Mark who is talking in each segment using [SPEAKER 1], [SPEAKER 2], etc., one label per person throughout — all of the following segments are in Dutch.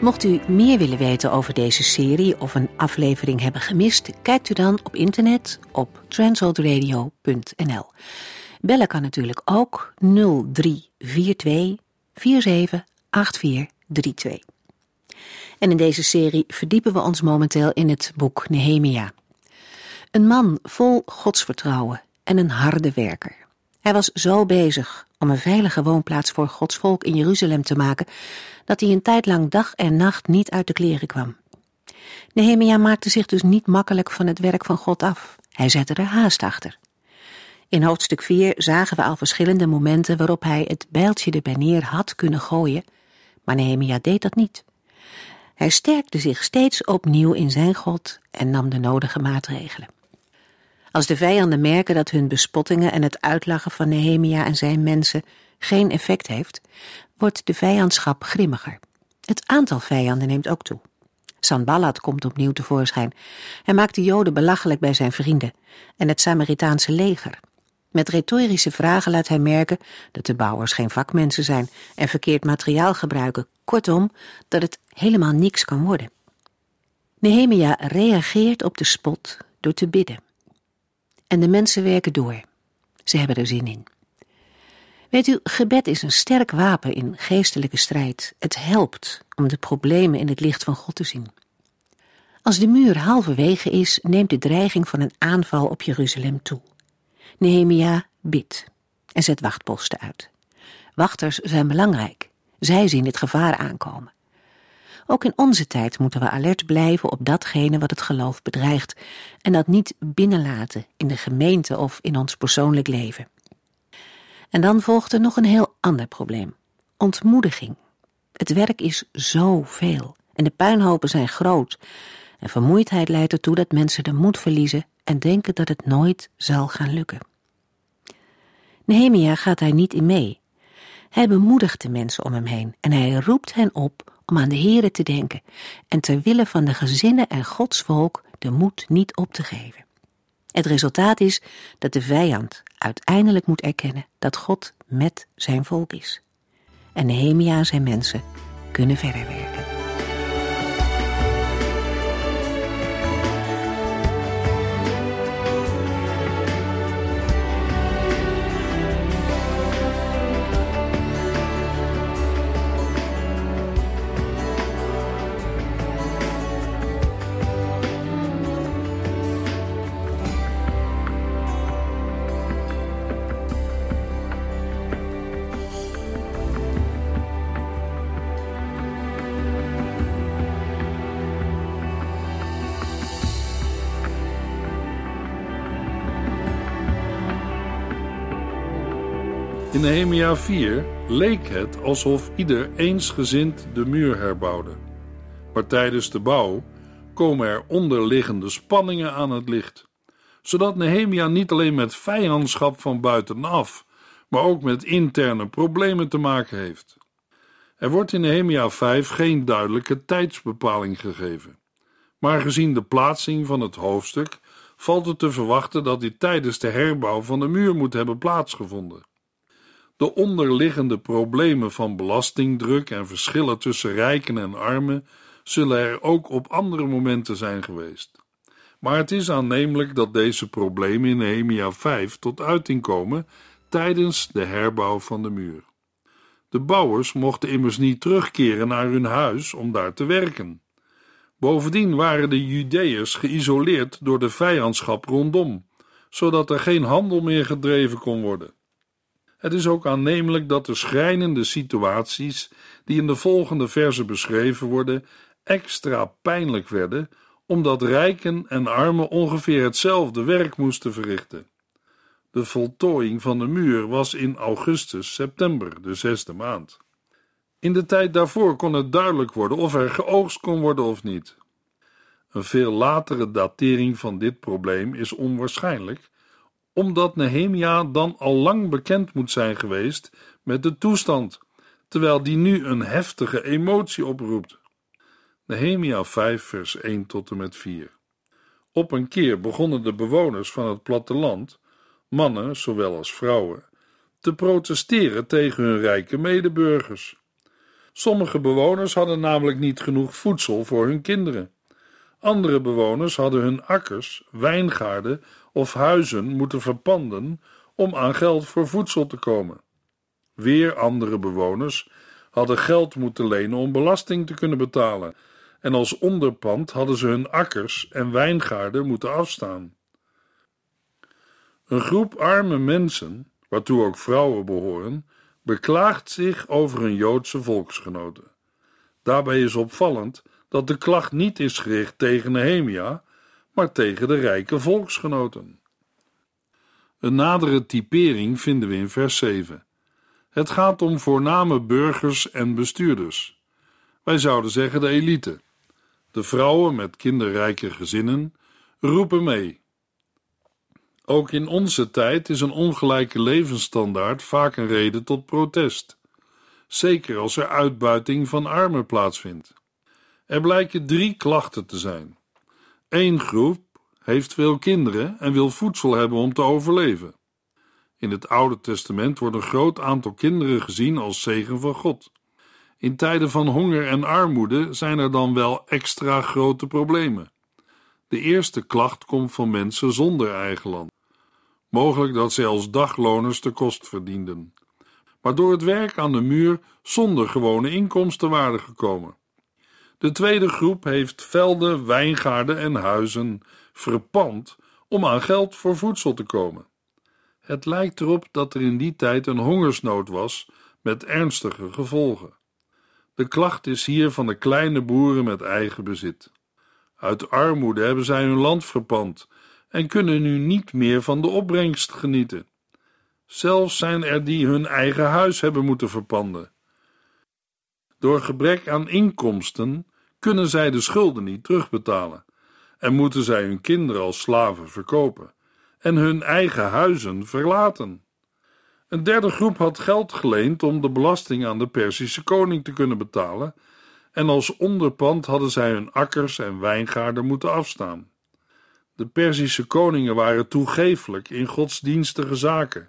[SPEAKER 1] Mocht u meer willen weten over deze serie of een aflevering hebben gemist, kijkt u dan op internet op transworldradio.nl. Bellen kan natuurlijk ook 0342 478432. En in deze serie verdiepen we ons momenteel in het boek Nehemia. Een man vol godsvertrouwen en een harde werker. Hij was zo bezig om een veilige woonplaats voor Gods volk in Jeruzalem te maken, dat hij een tijd lang dag en nacht niet uit de kleren kwam. Nehemia maakte zich dus niet makkelijk van het werk van God af. Hij zette er haast achter. In hoofdstuk 4 zagen we al verschillende momenten waarop hij het bijltje erbij neer had kunnen gooien, maar Nehemia deed dat niet. Hij sterkte zich steeds opnieuw in zijn God en nam de nodige maatregelen. Als de vijanden merken dat hun bespottingen en het uitlachen van Nehemia en zijn mensen geen effect heeft, wordt de vijandschap grimmiger. Het aantal vijanden neemt ook toe. Sanballat komt opnieuw tevoorschijn. Hij maakt de Joden belachelijk bij zijn vrienden en het Samaritaanse leger. Met retorische vragen laat hij merken dat de bouwers geen vakmensen zijn en verkeerd materiaal gebruiken. Kortom, dat het helemaal niks kan worden. Nehemia reageert op de spot door te bidden. En de mensen werken door. Ze hebben er zin in. Weet u, gebed is een sterk wapen in geestelijke strijd. Het helpt om de problemen in het licht van God te zien. Als de muur halverwege is, neemt de dreiging van een aanval op Jeruzalem toe. Nehemia bidt en zet wachtposten uit. Wachters zijn belangrijk. Zij zien het gevaar aankomen. Ook in onze tijd moeten we alert blijven op datgene wat het geloof bedreigt en dat niet binnenlaten in de gemeente of in ons persoonlijk leven. En dan volgt er nog een heel ander probleem: ontmoediging. Het werk is zoveel en de puinhopen zijn groot. En vermoeidheid leidt ertoe dat mensen de moed verliezen en denken dat het nooit zal gaan lukken. Nehemia gaat daar niet in mee. Hij bemoedigt de mensen om hem heen en hij roept hen op om aan de Here te denken en ter wille van de gezinnen en Gods volk de moed niet op te geven. Het resultaat is dat de vijand uiteindelijk moet erkennen dat God met zijn volk is. En Nehemia en zijn mensen kunnen verder werken.
[SPEAKER 2] In Nehemia 4 leek het alsof ieder eensgezind de muur herbouwde. Maar tijdens de bouw komen er onderliggende spanningen aan het licht, zodat Nehemia niet alleen met vijandschap van buitenaf, maar ook met interne problemen te maken heeft. Er wordt in Nehemia 5 geen duidelijke tijdsbepaling gegeven, maar gezien de plaatsing van het hoofdstuk valt het te verwachten dat dit tijdens de herbouw van de muur moet hebben plaatsgevonden. De onderliggende problemen van belastingdruk en verschillen tussen rijken en armen zullen er ook op andere momenten zijn geweest. Maar het is aannemelijk dat deze problemen in Nehemia 5 tot uiting komen tijdens de herbouw van de muur. De bouwers mochten immers niet terugkeren naar hun huis om daar te werken. Bovendien waren de Judeërs geïsoleerd door de vijandschap rondom, zodat er geen handel meer gedreven kon worden. Het is ook aannemelijk dat de schrijnende situaties die in de volgende verse beschreven worden extra pijnlijk werden, omdat rijken en armen ongeveer hetzelfde werk moesten verrichten. De voltooiing van de muur was in augustus-september, de zesde maand. In de tijd daarvoor kon het duidelijk worden of er geoogst kon worden of niet. Een veel latere datering van dit probleem is onwaarschijnlijk, omdat Nehemia dan al lang bekend moet zijn geweest met de toestand, terwijl die nu een heftige emotie oproept. Nehemia 5, vers 1 tot en met 4. Op een keer begonnen de bewoners van het platteland, mannen zowel als vrouwen, te protesteren tegen hun rijke medeburgers. Sommige bewoners hadden namelijk niet genoeg voedsel voor hun kinderen. Andere bewoners hadden hun akkers, wijngaarden of huizen moeten verpanden om aan geld voor voedsel te komen. Weer andere bewoners hadden geld moeten lenen om belasting te kunnen betalen, en als onderpand hadden ze hun akkers en wijngaarden moeten afstaan. Een groep arme mensen, waartoe ook vrouwen behoren, beklaagt zich over hun Joodse volksgenoten. Daarbij is opvallend dat de klacht niet is gericht tegen Nehemia, maar tegen de rijke volksgenoten. Een nadere typering vinden we in vers 7. Het gaat om voorname burgers en bestuurders. Wij zouden zeggen de elite. De vrouwen met kinderrijke gezinnen roepen mee. Ook in onze tijd is een ongelijke levensstandaard vaak een reden tot protest, zeker als er uitbuiting van armen plaatsvindt. Er blijken drie klachten te zijn. Eén groep heeft veel kinderen en wil voedsel hebben om te overleven. In het Oude Testament wordt een groot aantal kinderen gezien als zegen van God. In tijden van honger en armoede zijn er dan wel extra grote problemen. De eerste klacht komt van mensen zonder eigen land. Mogelijk dat zij als dagloners de kost verdienden, maar door het werk aan de muur zonder gewone inkomsten waren gekomen. De tweede groep heeft velden, wijngaarden en huizen verpand om aan geld voor voedsel te komen. Het lijkt erop dat er in die tijd een hongersnood was met ernstige gevolgen. De klacht is hier van de kleine boeren met eigen bezit. Uit armoede hebben zij hun land verpand en kunnen nu niet meer van de opbrengst genieten. Zelfs zijn er die hun eigen huis hebben moeten verpanden. Door gebrek aan inkomsten kunnen zij de schulden niet terugbetalen en moeten zij hun kinderen als slaven verkopen en hun eigen huizen verlaten. Een derde groep had geld geleend om de belasting aan de Perzische koning te kunnen betalen, en als onderpand hadden zij hun akkers en wijngaarden moeten afstaan. De Perzische koningen waren toegeeflijk in godsdienstige zaken,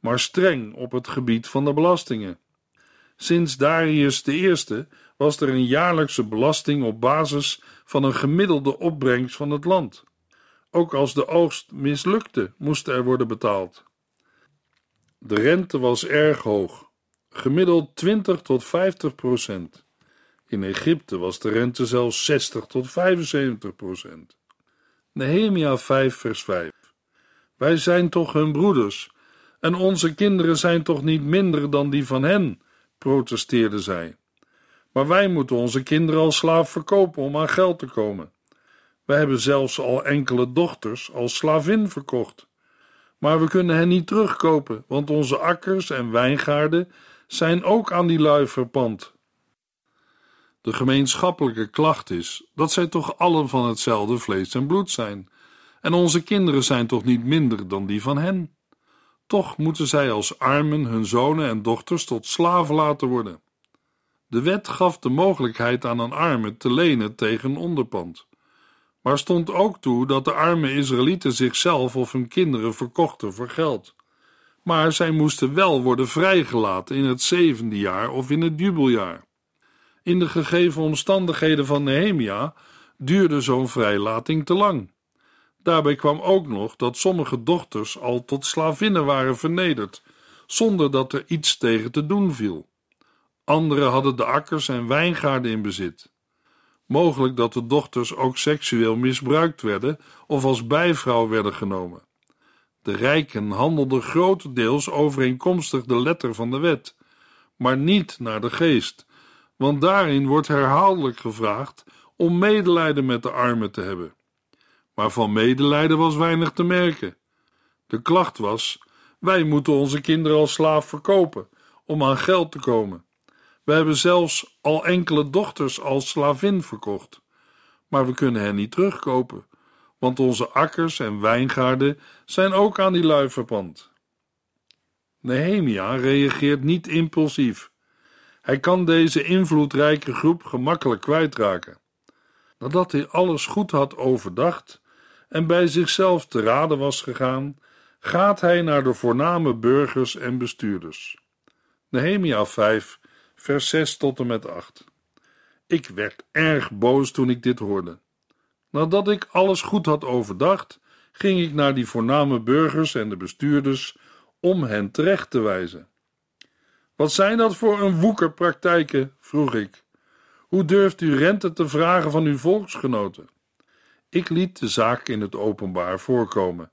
[SPEAKER 2] maar streng op het gebied van de belastingen. Sinds Darius I was er een jaarlijkse belasting op basis van een gemiddelde opbrengst van het land. Ook als de oogst mislukte, moest er worden betaald. De rente was erg hoog, gemiddeld 20 tot 50 procent. In Egypte was de rente zelfs 60 tot 75 procent. Nehemia 5 vers 5 Wij zijn toch hun broeders, en onze kinderen zijn toch niet minder dan die van hen, protesteerden zij. Maar wij moeten onze kinderen als slaaf verkopen om aan geld te komen. Wij hebben zelfs al enkele dochters als slavin verkocht. Maar we kunnen hen niet terugkopen, want onze akkers en wijngaarden zijn ook aan die lui verpand. De gemeenschappelijke klacht is dat zij toch allen van hetzelfde vlees en bloed zijn, en onze kinderen zijn toch niet minder dan die van hen. Toch moeten zij als armen hun zonen en dochters tot slaven laten worden. De wet gaf de mogelijkheid aan een arme te lenen tegen onderpand, maar stond ook toe dat de arme Israëlieten zichzelf of hun kinderen verkochten voor geld. Maar zij moesten wel worden vrijgelaten in het zevende jaar of in het jubeljaar. In de gegeven omstandigheden van Nehemia duurde zo'n vrijlating te lang. Daarbij kwam ook nog dat sommige dochters al tot slavinnen waren vernederd, zonder dat er iets tegen te doen viel. Anderen hadden de akkers en wijngaarden in bezit. Mogelijk dat de dochters ook seksueel misbruikt werden of als bijvrouw werden genomen. De rijken handelden grotendeels overeenkomstig de letter van de wet, maar niet naar de geest, want daarin wordt herhaaldelijk gevraagd om medelijden met de armen te hebben. Maar van medelijden was weinig te merken. De klacht was: wij moeten onze kinderen als slaaf verkopen om aan geld te komen. We hebben zelfs al enkele dochters als slavin verkocht, maar we kunnen hen niet terugkopen, want onze akkers en wijngaarden zijn ook aan die lui verpand. Nehemia reageert niet impulsief. Hij kan deze invloedrijke groep gemakkelijk kwijtraken. Nadat hij alles goed had overdacht en bij zichzelf te raden was gegaan, gaat hij naar de voorname burgers en bestuurders. Nehemia 5, vers 6 tot en met 8. Ik werd erg boos toen ik dit hoorde. Nadat ik alles goed had overdacht, ging ik naar die voorname burgers en de bestuurders om hen terecht te wijzen. Wat zijn dat voor een woekerpraktijken? vroeg ik. Hoe durft u rente te vragen van uw volksgenoten? Ik liet de zaak in het openbaar voorkomen.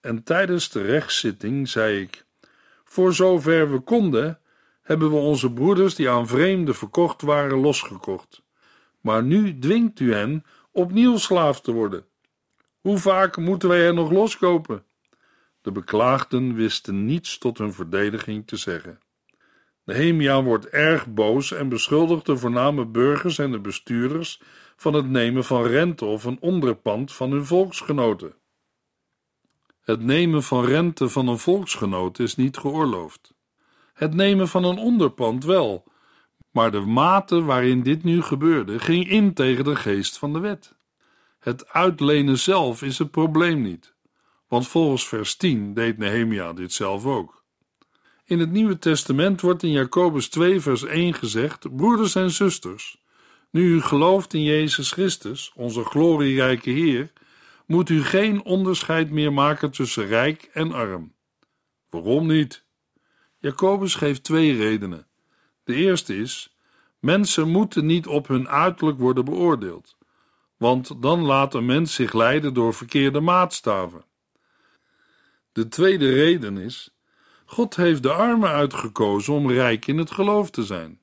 [SPEAKER 2] En tijdens de rechtszitting zei ik: Voor zover we konden, hebben we onze broeders die aan vreemden verkocht waren losgekocht. Maar nu dwingt u hen opnieuw slaaf te worden. Hoe vaak moeten wij hen nog loskopen? De beklaagden wisten niets tot hun verdediging te zeggen. Nehemia wordt erg boos en beschuldigt de voorname burgers en de bestuurders van het nemen van rente of een onderpand van hun volksgenoten. Het nemen van rente van een volksgenoot is niet geoorloofd. Het nemen van een onderpand wel, maar de mate waarin dit nu gebeurde ging in tegen de geest van de wet. Het uitlenen zelf is het probleem niet, want volgens vers 10 deed Nehemia dit zelf ook. In het Nieuwe Testament wordt in Jacobus 2 vers 1 gezegd: Broeders en zusters, nu u gelooft in Jezus Christus, onze glorierijke Heer, moet u geen onderscheid meer maken tussen rijk en arm. Waarom niet? Jacobus geeft twee redenen. De eerste is: mensen moeten niet op hun uiterlijk worden beoordeeld, want dan laat een mens zich leiden door verkeerde maatstaven. De tweede reden is: God heeft de armen uitgekozen om rijk in het geloof te zijn.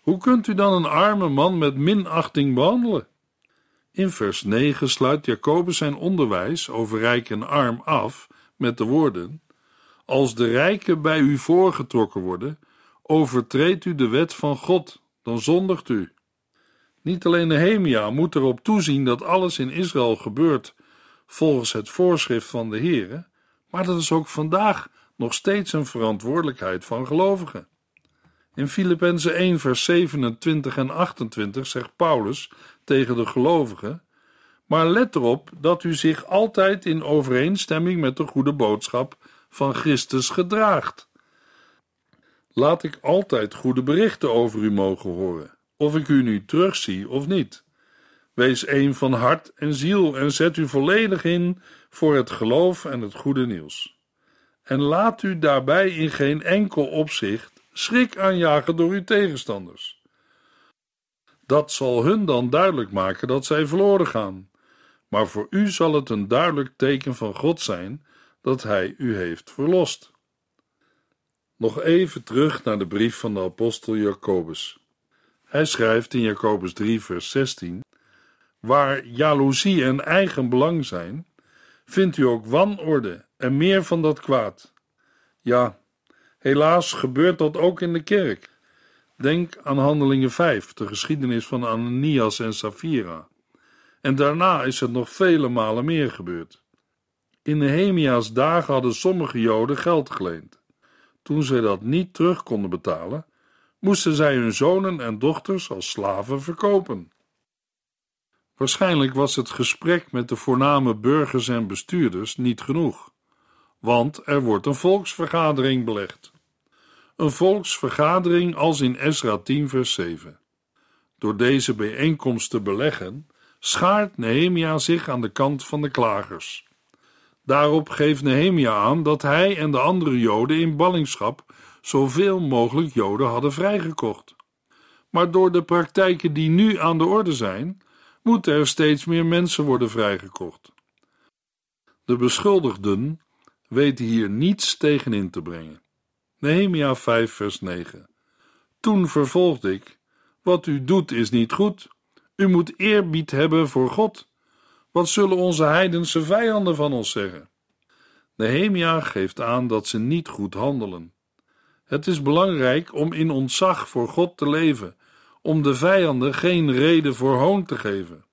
[SPEAKER 2] Hoe kunt u dan een arme man met minachting behandelen? In vers 9 sluit Jacobus zijn onderwijs over rijk en arm af met de woorden: Als de rijken bij u voorgetrokken worden, overtreedt u de wet van God, dan zondigt u. Niet alleen Nehemia moet erop toezien dat alles in Israël gebeurt volgens het voorschrift van de Heere, maar dat is ook vandaag nog steeds een verantwoordelijkheid van gelovigen. In Filippenzen 1 vers 27 en 28 zegt Paulus tegen de gelovigen: Maar let erop dat u zich altijd in overeenstemming met de goede boodschap van Christus gedraagt. Laat ik altijd goede berichten over u mogen horen, of ik u nu terugzie of niet. Wees een van hart en ziel en zet u volledig in voor het geloof en het goede nieuws. En laat u daarbij in geen enkel opzicht schrik aanjagen door uw tegenstanders. Dat zal hun dan duidelijk maken dat zij verloren gaan. Maar voor u zal het een duidelijk teken van God zijn dat Hij u heeft verlost. Nog even terug naar de brief van de apostel Jacobus. Hij schrijft in Jacobus 3, vers 16: Waar jaloezie en eigen belang zijn, vindt u ook wanorde en meer van dat kwaad. Ja, helaas gebeurt dat ook in de kerk. Denk aan Handelingen 5, de geschiedenis van Ananias en Safira. En daarna is het nog vele malen meer gebeurd. In Nehemia's dagen hadden sommige Joden geld geleend. Toen zij dat niet terug konden betalen, moesten zij hun zonen en dochters als slaven verkopen. Waarschijnlijk was het gesprek met de voorname burgers en bestuurders niet genoeg, want er wordt een volksvergadering belegd een volksvergadering als in Ezra 10 vers 7. Door deze bijeenkomst te beleggen, schaart Nehemia zich aan de kant van de klagers. Daarop geeft Nehemia aan dat hij en de andere Joden in ballingschap zoveel mogelijk Joden hadden vrijgekocht. Maar door de praktijken die nu aan de orde zijn, moeten er steeds meer mensen worden vrijgekocht. De beschuldigden weten hier niets tegen in te brengen. Nehemia 5, vers 9. Toen vervolgde ik: Wat u doet is niet goed. U moet eerbied hebben voor God. Wat zullen onze heidense vijanden van ons zeggen? Nehemia geeft aan dat ze niet goed handelen. Het is belangrijk om in ontzag voor God te leven, om de vijanden geen reden voor hoon te geven.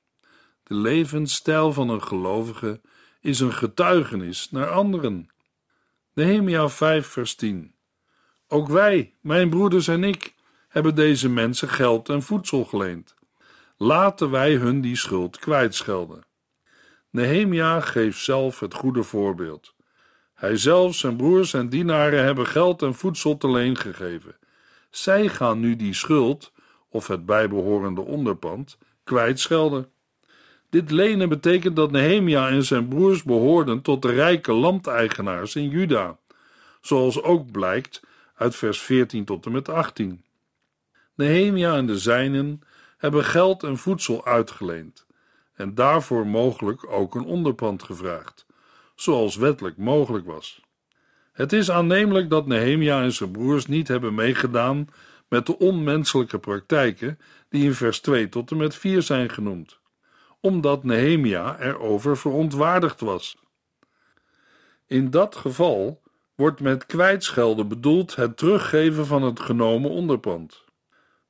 [SPEAKER 2] De levensstijl van een gelovige is een getuigenis naar anderen. Nehemia 5 vers 10 Ook wij, mijn broeders en ik, hebben deze mensen geld en voedsel geleend. Laten wij hun die schuld kwijtschelden. Nehemia geeft zelf het goede voorbeeld. Hij zelf, zijn broers en dienaren hebben geld en voedsel te leen gegeven. Zij gaan nu die schuld, of het bijbehorende onderpand, kwijtschelden. Dit lenen betekent dat Nehemia en zijn broers behoorden tot de rijke landeigenaars in Juda, zoals ook blijkt uit vers 14 tot en met 18. Nehemia en de zijnen hebben geld en voedsel uitgeleend en daarvoor mogelijk ook een onderpand gevraagd, zoals wettelijk mogelijk was. Het is aannemelijk dat Nehemia en zijn broers niet hebben meegedaan met de onmenselijke praktijken die in vers 2 tot en met 4 zijn genoemd, omdat Nehemia erover verontwaardigd was. In dat geval wordt met kwijtschelden bedoeld het teruggeven van het genomen onderpand.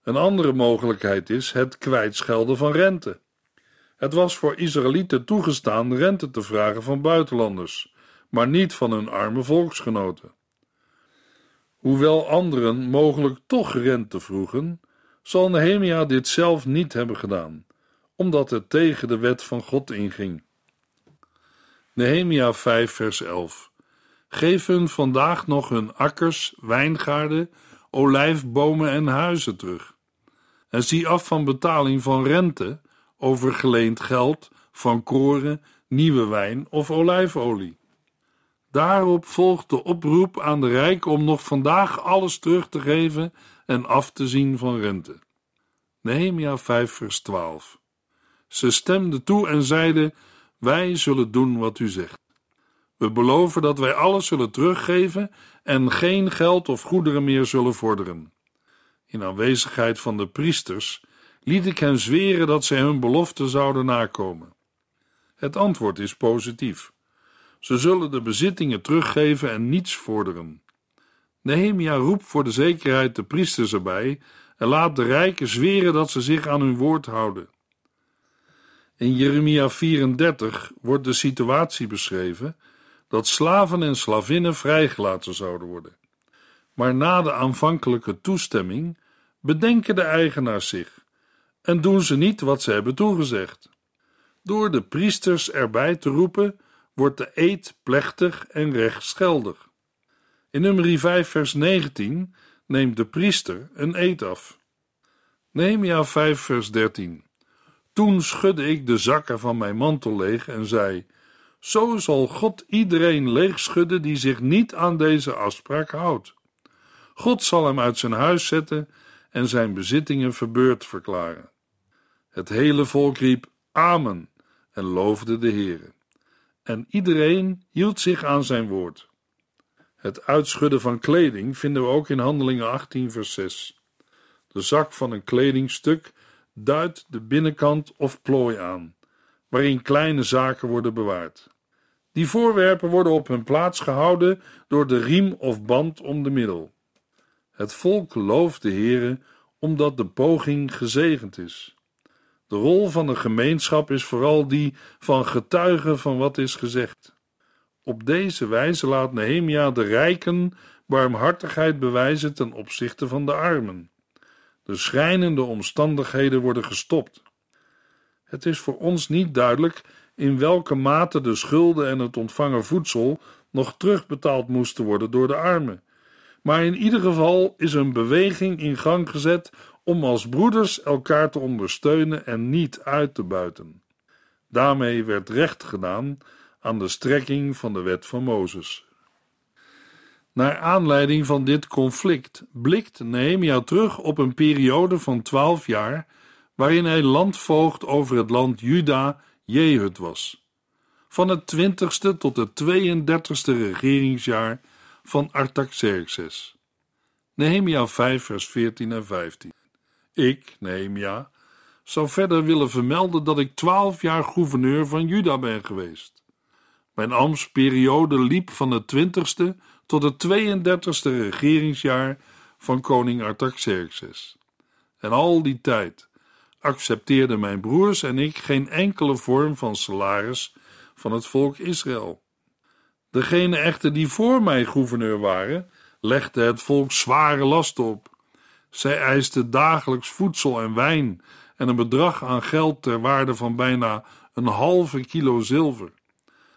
[SPEAKER 2] Een andere mogelijkheid is het kwijtschelden van rente. Het was voor Israëlieten toegestaan rente te vragen van buitenlanders, maar niet van hun arme volksgenoten. Hoewel anderen mogelijk toch rente vroegen, zal Nehemia dit zelf niet hebben gedaan, omdat het tegen de wet van God inging. Nehemia 5 vers 11 Geef hun vandaag nog hun akkers, wijngaarden, olijfbomen en huizen terug. En zie af van betaling van rente over geleend geld van koren, nieuwe wijn of olijfolie. Daarop volgt de oproep aan de rijk om nog vandaag alles terug te geven en af te zien van rente. Nehemia 5 vers 12 Ze stemden toe en zeiden, wij zullen doen wat u zegt. We beloven dat wij alles zullen teruggeven en geen geld of goederen meer zullen vorderen. In aanwezigheid van de priesters liet ik hen zweren dat zij hun belofte zouden nakomen. Het antwoord is positief. Ze zullen de bezittingen teruggeven en niets vorderen. Nehemia roept voor de zekerheid de priesters erbij en laat de rijken zweren dat ze zich aan hun woord houden. In Jeremia 34 wordt de situatie beschreven dat slaven en slavinnen vrijgelaten zouden worden. Maar na de aanvankelijke toestemming bedenken de eigenaars zich en doen ze niet wat ze hebben toegezegd. Door de priesters erbij te roepen, wordt de eed plechtig en rechtsgeldig. In nummer 5 vers 19 neemt de priester een eed af. Nehemia 5 vers 13 Toen schudde ik de zakken van mijn mantel leeg en zei, zo zal God iedereen leegschudden die zich niet aan deze afspraak houdt. God zal hem uit zijn huis zetten en zijn bezittingen verbeurd verklaren. Het hele volk riep Amen en loofde de Heere. En iedereen hield zich aan zijn woord. Het uitschudden van kleding vinden we ook in Handelingen 18, vers 6. De zak van een kledingstuk duidt de binnenkant of plooi aan, waarin kleine zaken worden bewaard. Die voorwerpen worden op hun plaats gehouden door de riem of band om de middel. Het volk looft de Heere omdat de poging gezegend is. De rol van de gemeenschap is vooral die van getuigen van wat is gezegd. Op deze wijze laat Nehemia de rijken barmhartigheid bewijzen ten opzichte van de armen. De schrijnende omstandigheden worden gestopt. Het is voor ons niet duidelijk in welke mate de schulden en het ontvangen voedsel nog terugbetaald moesten worden door de armen. Maar in ieder geval is een beweging in gang gezet om als broeders elkaar te ondersteunen en niet uit te buiten. Daarmee werd recht gedaan aan de strekking van de wet van Mozes. Naar aanleiding van dit conflict blikt Nehemia terug op een periode van twaalf jaar, waarin hij landvoogd over het land Juda Jehud was, van het twintigste tot het 32ste regeringsjaar van Artaxerxes. Nehemia 5 vers 14 en 15 ik, Nehemia, zou verder willen vermelden dat ik twaalf jaar gouverneur van Juda ben geweest. Mijn ambtsperiode liep van het twintigste tot het 32e regeringsjaar van koning Artaxerxes. En al die tijd accepteerden mijn broers en ik geen enkele vorm van salaris van het volk Israël. Degene echter die voor mij gouverneur waren, legden het volk zware last op. Zij eisten dagelijks voedsel en wijn en een bedrag aan geld ter waarde van bijna een halve kilo zilver.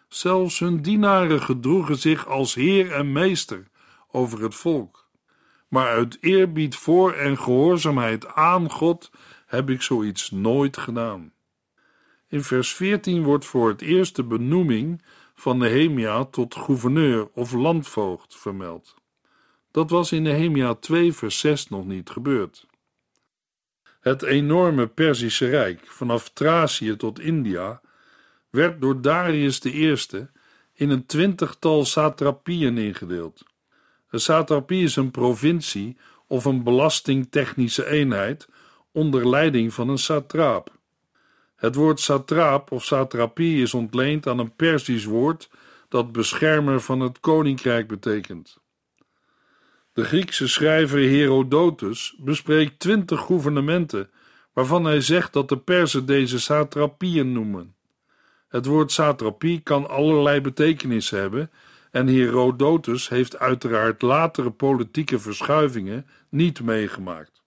[SPEAKER 2] Zelfs hun dienaren gedroegen zich als heer en meester over het volk. Maar uit eerbied voor en gehoorzaamheid aan God heb ik zoiets nooit gedaan. In vers 14 wordt voor het eerst de benoeming van Nehemia tot gouverneur of landvoogd vermeld. Dat was in Nehemia 2 vers 6 nog niet gebeurd. Het enorme Perzische Rijk, vanaf Thracië tot India, werd door Darius I in een twintigtal satrapieën ingedeeld. Een satrapie is een provincie of een belastingtechnische eenheid onder leiding van een satraap. Het woord satraap of satrapie is ontleend aan een Persisch woord dat beschermer van het koninkrijk betekent. De Griekse schrijver Herodotus bespreekt twintig gouvernementen, waarvan hij zegt dat de Perzen deze satrapieën noemen. Het woord satrapie kan allerlei betekenissen hebben en Herodotus heeft uiteraard latere politieke verschuivingen niet meegemaakt.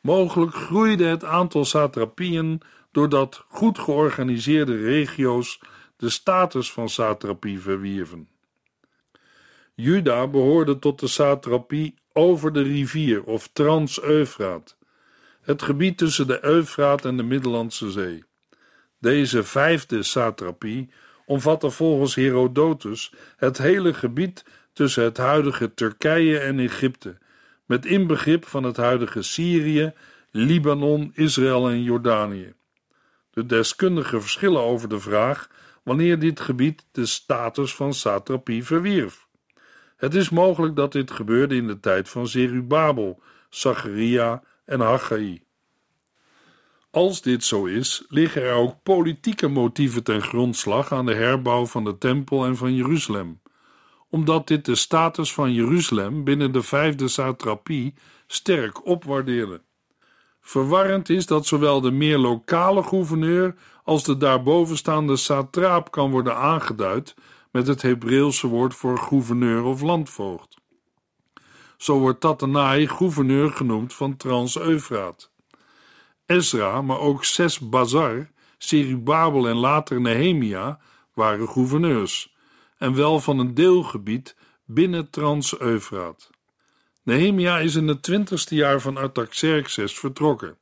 [SPEAKER 2] Mogelijk groeide het aantal satrapieën doordat goed georganiseerde regio's de status van satrapie verwierven. Juda behoorde tot de satrapie over de rivier of Trans-Eufraat, het gebied tussen de Eufraat en de Middellandse Zee. Deze vijfde satrapie omvatte volgens Herodotus het hele gebied tussen het huidige Turkije en Egypte, met inbegrip van het huidige Syrië, Libanon, Israël en Jordanië. De deskundigen verschillen over de vraag wanneer dit gebied de status van satrapie verwierf. Het is mogelijk dat dit gebeurde in de tijd van Zerubabel, Zacharia en Haggai. Als dit zo is, liggen er ook politieke motieven ten grondslag aan de herbouw van de tempel en van Jeruzalem, omdat dit de status van Jeruzalem binnen de vijfde satrapie sterk opwaardeerde. Verwarrend is dat zowel de meer lokale gouverneur als de daarbovenstaande satraap kan worden aangeduid met het Hebreeuwse woord voor gouverneur of landvoogd. Zo wordt Tatanai gouverneur genoemd van Trans-Eufraat. Ezra, maar ook Ses Bazar, Serubabel en later Nehemia waren gouverneurs, en wel van een deelgebied binnen Trans-Eufraat. Nehemia is in het twintigste jaar van Artaxerxes vertrokken.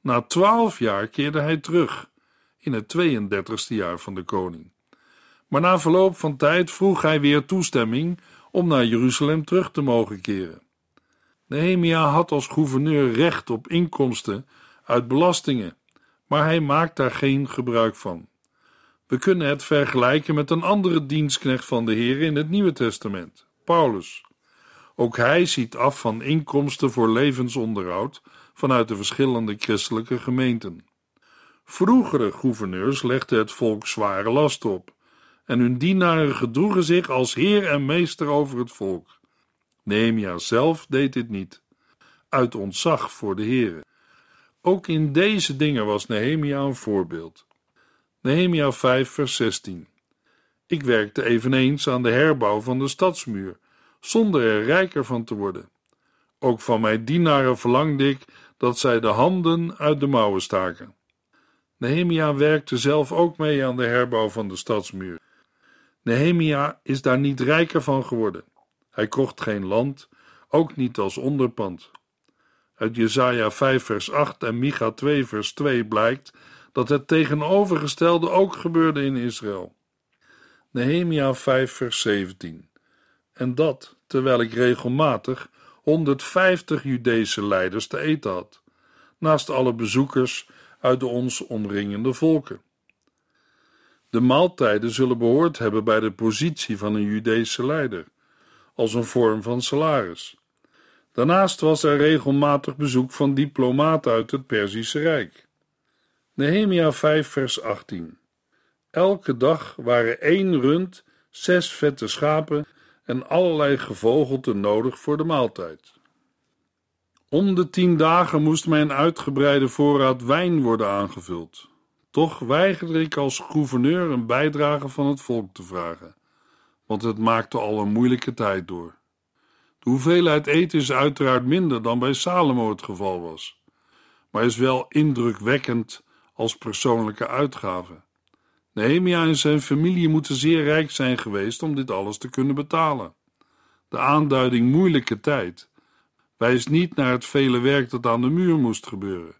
[SPEAKER 2] Na twaalf jaar keerde hij terug, in het 32ste jaar van de koning. Maar na verloop van tijd vroeg hij weer toestemming om naar Jeruzalem terug te mogen keren. Nehemia had als gouverneur recht op inkomsten uit belastingen, maar hij maakt daar geen gebruik van. We kunnen het vergelijken met een andere dienstknecht van de Heer in het Nieuwe Testament, Paulus. Ook hij ziet af van inkomsten voor levensonderhoud vanuit de verschillende christelijke gemeenten. Vroegere gouverneurs legden het volk zware last op, en hun dienaren gedroegen zich als heer en meester over het volk. Nehemia zelf deed dit niet, uit ontzag voor de heren. Ook in deze dingen was Nehemia een voorbeeld. Nehemia 5 vers 16 Ik werkte eveneens aan de herbouw van de stadsmuur, zonder er rijker van te worden. Ook van mijn dienaren verlangde ik dat zij de handen uit de mouwen staken. Nehemia werkte zelf ook mee aan de herbouw van de stadsmuur. Nehemia is daar niet rijker van geworden. Hij kocht geen land, ook niet als onderpand. Uit Jesaja 5 vers 8 en Micha 2 vers 2 blijkt dat het tegenovergestelde ook gebeurde in Israël. Nehemia 5 vers 17 En dat terwijl ik regelmatig 150 Judese leiders te eten had, naast alle bezoekers uit de ons omringende volken. De maaltijden zullen behoord hebben bij de positie van een Judese leider, als een vorm van salaris. Daarnaast was er regelmatig bezoek van diplomaten uit het Perzische Rijk. Nehemia 5 vers 18 Elke dag waren één rund, zes vette schapen en allerlei gevogelte nodig voor de maaltijd. Om de tien dagen moest mijn uitgebreide voorraad wijn worden aangevuld. Toch weigerde ik als gouverneur een bijdrage van het volk te vragen, want het maakte al een moeilijke tijd door. De hoeveelheid eten is uiteraard minder dan bij Salomo het geval was, maar is wel indrukwekkend als persoonlijke uitgave. Nehemia en zijn familie moeten zeer rijk zijn geweest om dit alles te kunnen betalen. De aanduiding moeilijke tijd wijst niet naar het vele werk dat aan de muur moest gebeuren,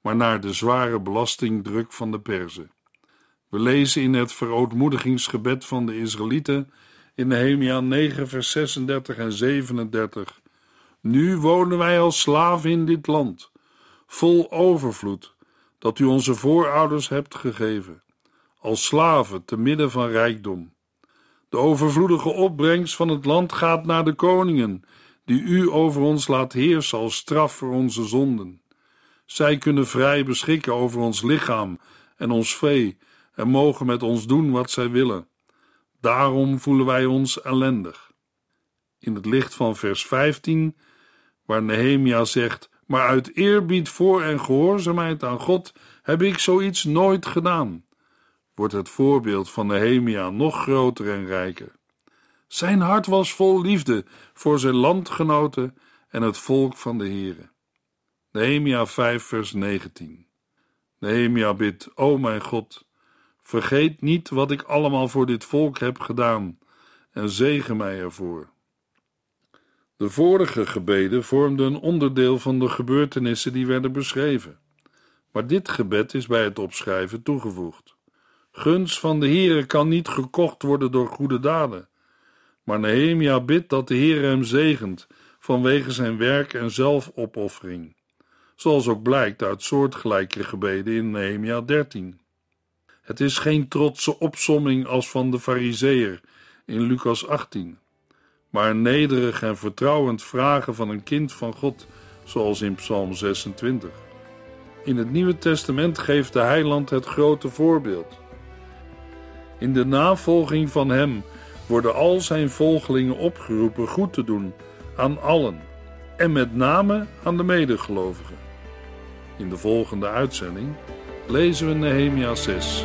[SPEAKER 2] maar naar de zware belastingdruk van de Perzen. We lezen in het verootmoedigingsgebed van de Israëlieten in Nehemia 9, vers 36 en 37. Nu wonen wij als slaven in dit land, vol overvloed, dat u onze voorouders hebt gegeven, als slaven te midden van rijkdom. De overvloedige opbrengst van het land gaat naar de koningen, die u over ons laat heersen als straf voor onze zonden. Zij kunnen vrij beschikken over ons lichaam en ons vee en mogen met ons doen wat zij willen. Daarom voelen wij ons ellendig. In het licht van vers 15, waar Nehemia zegt: Maar uit eerbied voor en gehoorzaamheid aan God heb ik zoiets nooit gedaan, wordt het voorbeeld van Nehemia nog groter en rijker. Zijn hart was vol liefde voor zijn landgenoten en het volk van de Heere. Nehemia 5 vers 19 Nehemia bidt, o mijn God, vergeet niet wat ik allemaal voor dit volk heb gedaan en zegen mij ervoor. De vorige gebeden vormden een onderdeel van de gebeurtenissen die werden beschreven, maar dit gebed is bij het opschrijven toegevoegd. Gunst van de Heere kan niet gekocht worden door goede daden, maar Nehemia bidt dat de Heere hem zegent vanwege zijn werk en zelfopoffering zoals ook blijkt uit soortgelijke gebeden in Nehemia 13. Het is geen trotse opsomming als van de Fariseer in Lucas 18, maar een nederig en vertrouwend vragen van een kind van God, zoals in Psalm 26. In het Nieuwe Testament geeft de heiland het grote voorbeeld. In de navolging van hem worden al zijn volgelingen opgeroepen goed te doen aan allen en met name aan de medegelovigen. In de volgende uitzending lezen we Nehemia 6.